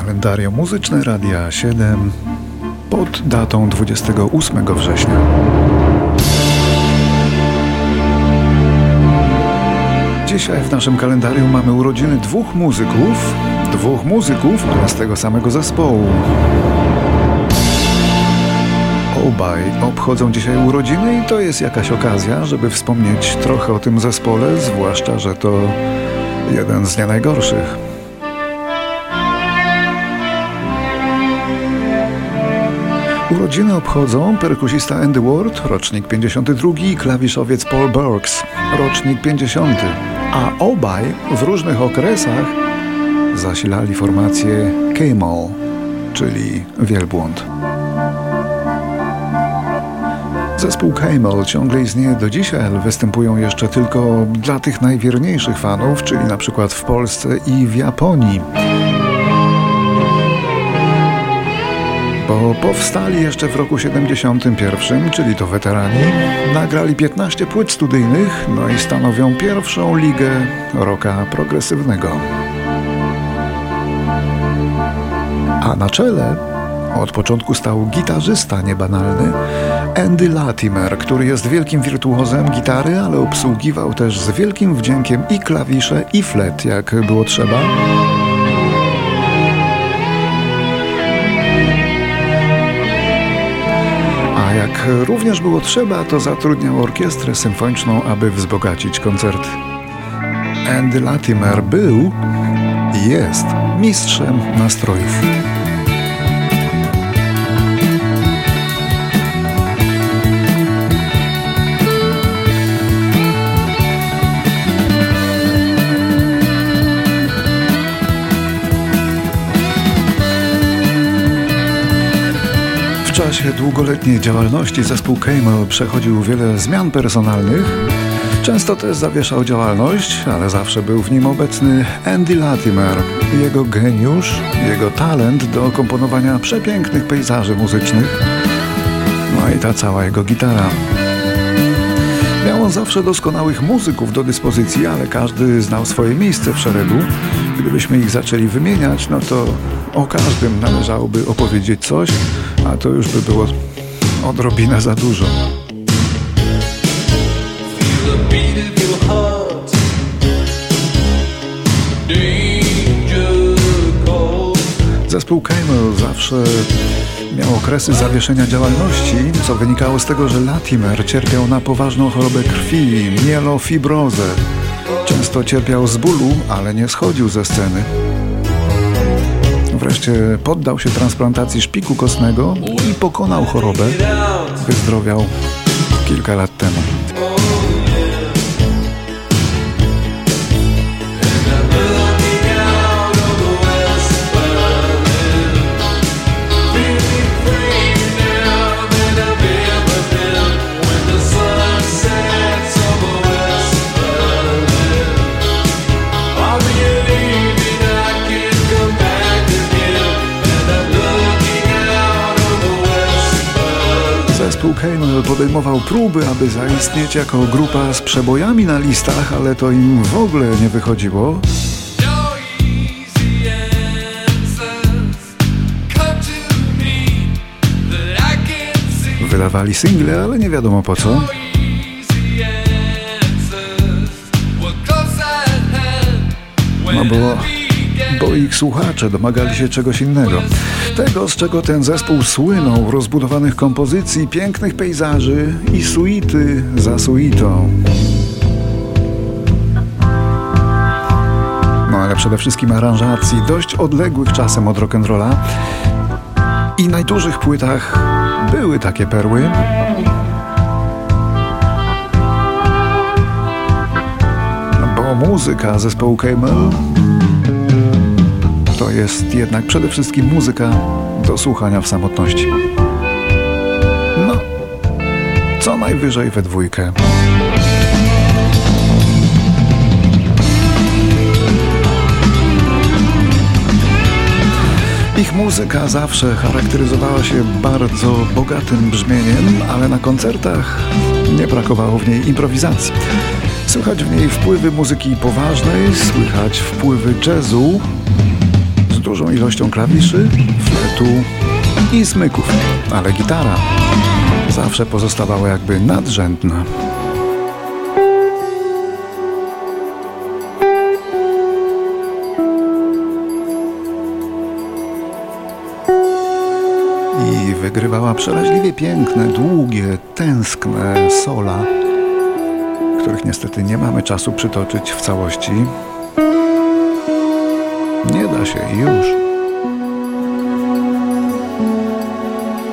Kalendarium Muzyczne Radia 7 pod datą 28 września. Dzisiaj w naszym kalendarium mamy urodziny dwóch muzyków, dwóch muzyków, ale z tego samego zespołu. Obaj obchodzą dzisiaj urodziny i to jest jakaś okazja, żeby wspomnieć trochę o tym zespole, zwłaszcza, że to jeden z nie najgorszych. Urodziny obchodzą perkusista Andy Ward, rocznik 52 i klawiszowiec Paul Burks, rocznik 50, a obaj w różnych okresach zasilali formację Camel, czyli wielbłąd. Zespół Camel ciągle istnieje do dzisiaj, ale występują jeszcze tylko dla tych najwierniejszych fanów, czyli na przykład w Polsce i w Japonii. Bo powstali jeszcze w roku 71, czyli to weterani, nagrali 15 płyt studyjnych, no i stanowią pierwszą ligę rocka progresywnego. A na czele od początku stał gitarzysta niebanalny Andy Latimer, który jest wielkim wirtuozem gitary, ale obsługiwał też z wielkim wdziękiem i klawisze, i flet, jak było trzeba. Jak również było trzeba, to zatrudniał orkiestrę symfoniczną, aby wzbogacić koncerty. Andy Latimer był i jest mistrzem nastrojów. Czasie długoletniej działalności zespół Camel przechodził wiele zmian personalnych. Często też zawieszał działalność, ale zawsze był w nim obecny Andy Latimer. Jego geniusz, jego talent do komponowania przepięknych pejzaży muzycznych. No i ta cała jego gitara. Miał on zawsze doskonałych muzyków do dyspozycji, ale każdy znał swoje miejsce w szeregu. Gdybyśmy ich zaczęli wymieniać, no to o każdym należałoby opowiedzieć coś, a to już by było odrobinę za dużo. Zespół Camel zawsze miał okresy zawieszenia działalności, co wynikało z tego, że Latimer cierpiał na poważną chorobę krwi, mielofibrozę. Często cierpiał z bólu, ale nie schodził ze sceny. Wreszcie poddał się transplantacji szpiku kostnego i pokonał chorobę. Wyzdrowiał kilka lat temu. Podejmował próby, aby zaistnieć jako grupa z przebojami na listach, ale to im w ogóle nie wychodziło. Wydawali single, ale nie wiadomo po co. No bo, bo ich słuchacze domagali się czegoś innego. Tego, z czego ten zespół słynął, rozbudowanych kompozycji, pięknych pejzaży i suity za suitą. No ale przede wszystkim aranżacji, dość odległych czasem od rock'n'rolla. I na dużych płytach były takie perły. Bo muzyka zespołu Camel to jest jednak przede wszystkim muzyka do słuchania w samotności. No, co najwyżej we dwójkę. Ich muzyka zawsze charakteryzowała się bardzo bogatym brzmieniem, ale na koncertach nie brakowało w niej improwizacji. Słychać w niej wpływy muzyki poważnej, słychać wpływy jazzu, dużą ilością klawiszy, fletu i smyków, ale gitara zawsze pozostawała jakby nadrzędna. I wygrywała przeraźliwie piękne, długie, tęskne sola, których niestety nie mamy czasu przytoczyć w całości. Da się już.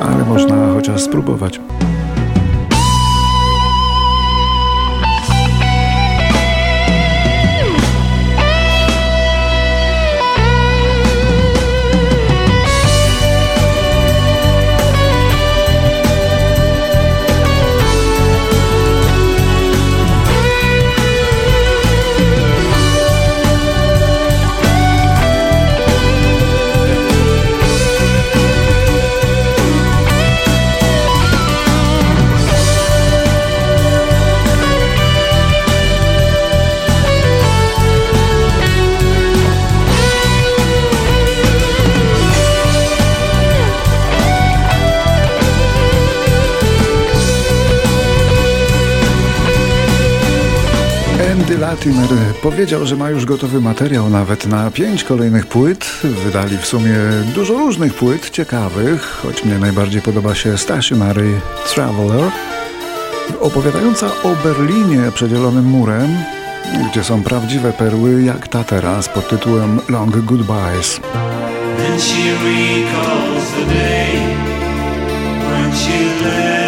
Ale można chociaż spróbować. Latimer powiedział, że ma już gotowy materiał nawet na pięć kolejnych płyt. Wydali w sumie dużo różnych płyt, ciekawych, choć mnie najbardziej podoba się Stationary Traveler, opowiadająca o Berlinie przedzielonym murem, gdzie są prawdziwe perły jak ta teraz pod tytułem Long Goodbyes. She recalls the day when she left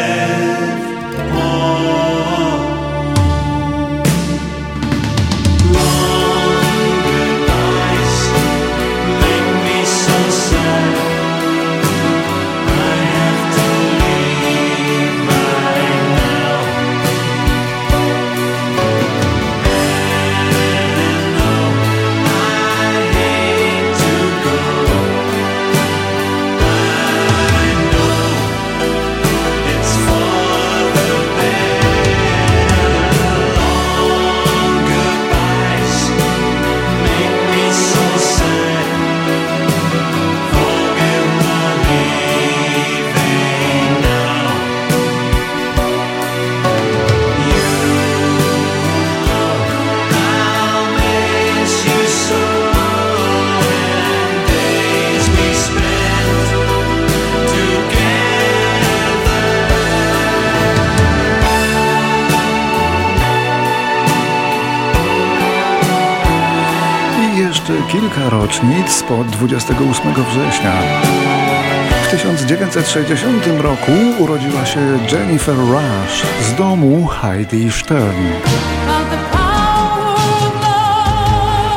kilka rocznic po 28 września. W 1960 roku urodziła się Jennifer Rush z domu Heidi Stern.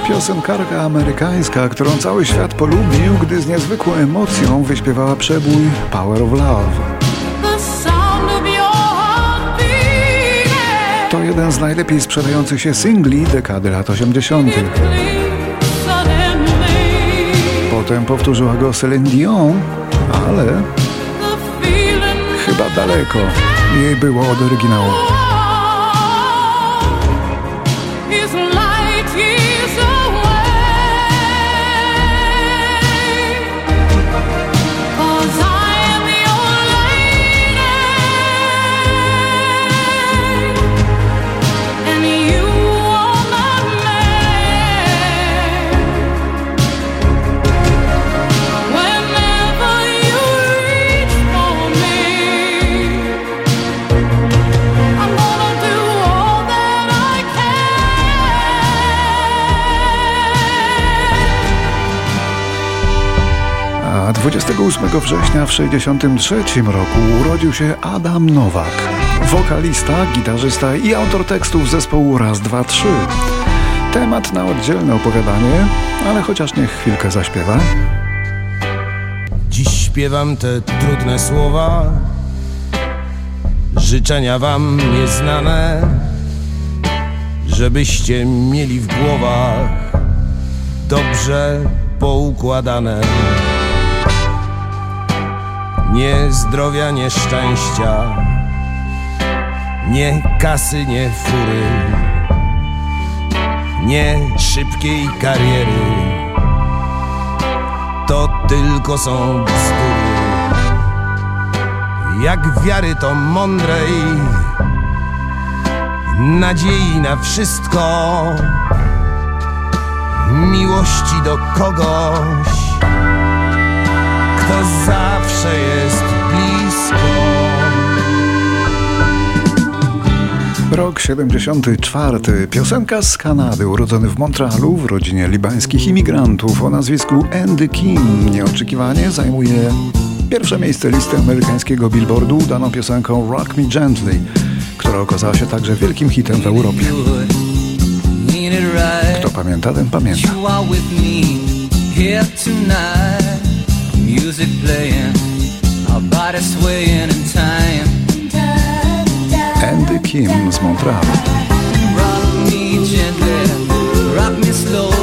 Piosenkarka amerykańska, którą cały świat polubił, gdy z niezwykłą emocją wyśpiewała przebój Power of Love. To jeden z najlepiej sprzedających się singli dekady lat 80. Potem powtórzyła go Celine Dion, ale chyba daleko jej było od oryginału. 28 września w 1963 roku urodził się Adam Nowak, wokalista, gitarzysta i autor tekstów zespołu Raz, Dwa, Trzy. Temat na oddzielne opowiadanie, ale chociaż niech chwilkę zaśpiewa. Dziś śpiewam te trudne słowa, życzenia wam nieznane, żebyście mieli w głowach dobrze poukładane. Nie zdrowia, nie szczęścia, nie kasy, nie fury, nie szybkiej kariery, to tylko są bzdury. Jak wiary to mądrej, nadziei na wszystko, miłości do kogoś, Rok 74. Piosenka z Kanady, urodzony w Montrealu w rodzinie libańskich imigrantów o nazwisku Andy Kim. Nieoczekiwanie zajmuje pierwsze miejsce listy amerykańskiego billboardu daną piosenką Rock Me Gently, która okazała się także wielkim hitem w Europie. Kto pamięta, ten pamięta. Music playing, our swaying in time. Andy Kim z Montrealu. Rock me gently, rock me slowly,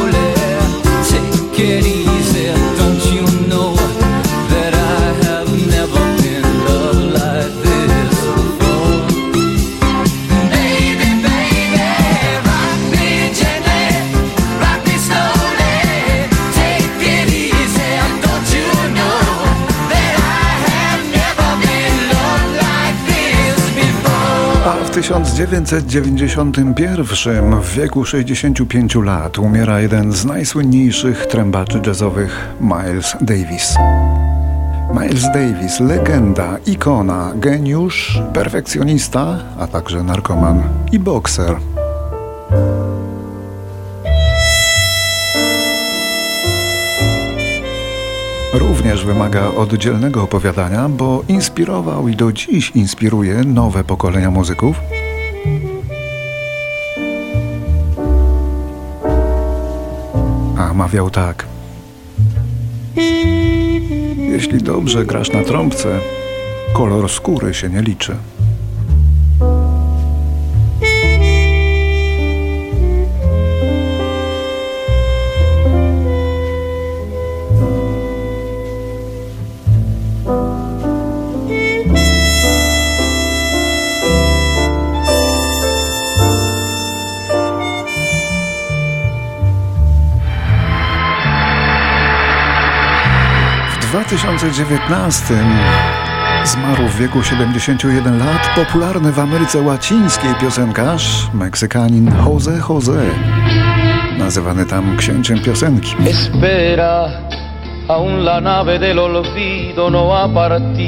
1991 w wieku 65 lat umiera jeden z najsłynniejszych trębaczy jazzowych Miles Davis. Miles Davis, legenda, ikona, geniusz, perfekcjonista, a także narkoman i bokser. Również wymaga oddzielnego opowiadania, bo inspirował i do dziś inspiruje nowe pokolenia muzyków. A mawiał tak. Jeśli dobrze grasz na trąbce, kolor skóry się nie liczy. 2019 zmarł w wieku 71 lat popularny w Ameryce Łacińskiej piosenkarz, Meksykanin Jose Jose, nazywany tam księciem piosenki. Espera.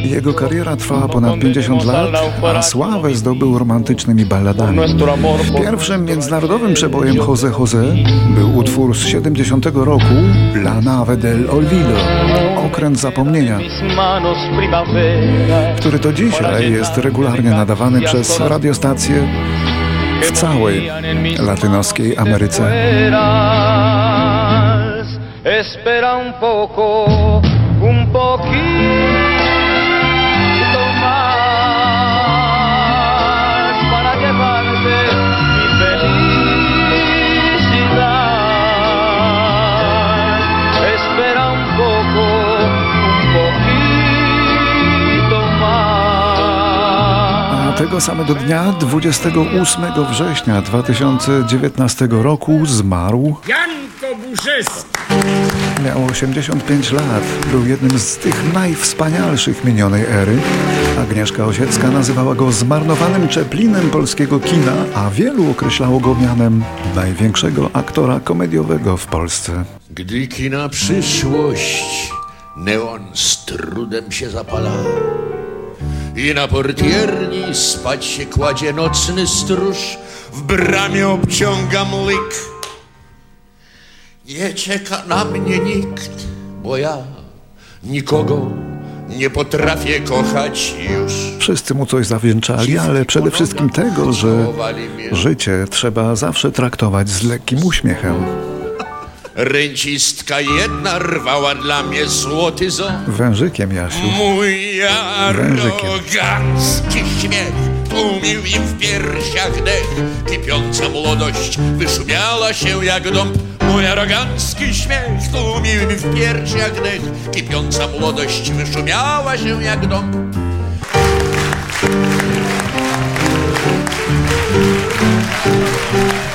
Jego kariera trwała ponad 50 lat, a sławę zdobył romantycznymi balladami. Pierwszym międzynarodowym przebojem Jose Jose był utwór z 70 roku La Nave del Olvido, okręt zapomnienia, który do dzisiaj jest regularnie nadawany przez radiostacje w całej latynoskiej Ameryce. Espera un poco, un poquito más para llevarte mi felicidad. Espera un poco, un poquito más. A tego samego dnia, 28 września 2019 roku zmarł Janko Burzewski. Miał 85 lat, był jednym z tych najwspanialszych minionej ery. Agnieszka Osiecka nazywała go zmarnowanym Czeplinem polskiego kina, a wielu określało go mianem największego aktora komediowego w Polsce. Gdy kina przyszłość, neon z trudem się zapala i na portierni spać się kładzie nocny stróż, w bramie obciąga młyk nie czeka na mnie nikt, bo ja nikogo nie potrafię kochać już. Wszyscy mu coś zawdzięczali, ale przede wszystkim tego, że życie trzeba zawsze traktować z lekkim uśmiechem. Ręcistka jedna rwała dla mnie złoty ząb. Wężykiem, Jasiu. Mój arogancki śmiech tłumił im w piersiach dech. Kipiąca młodość wyszumiała się jak dąb. Mój arogancki śmiech tłumił mi w piersiach dech Kipiąca młodość wyszumiała się jak dąb Thank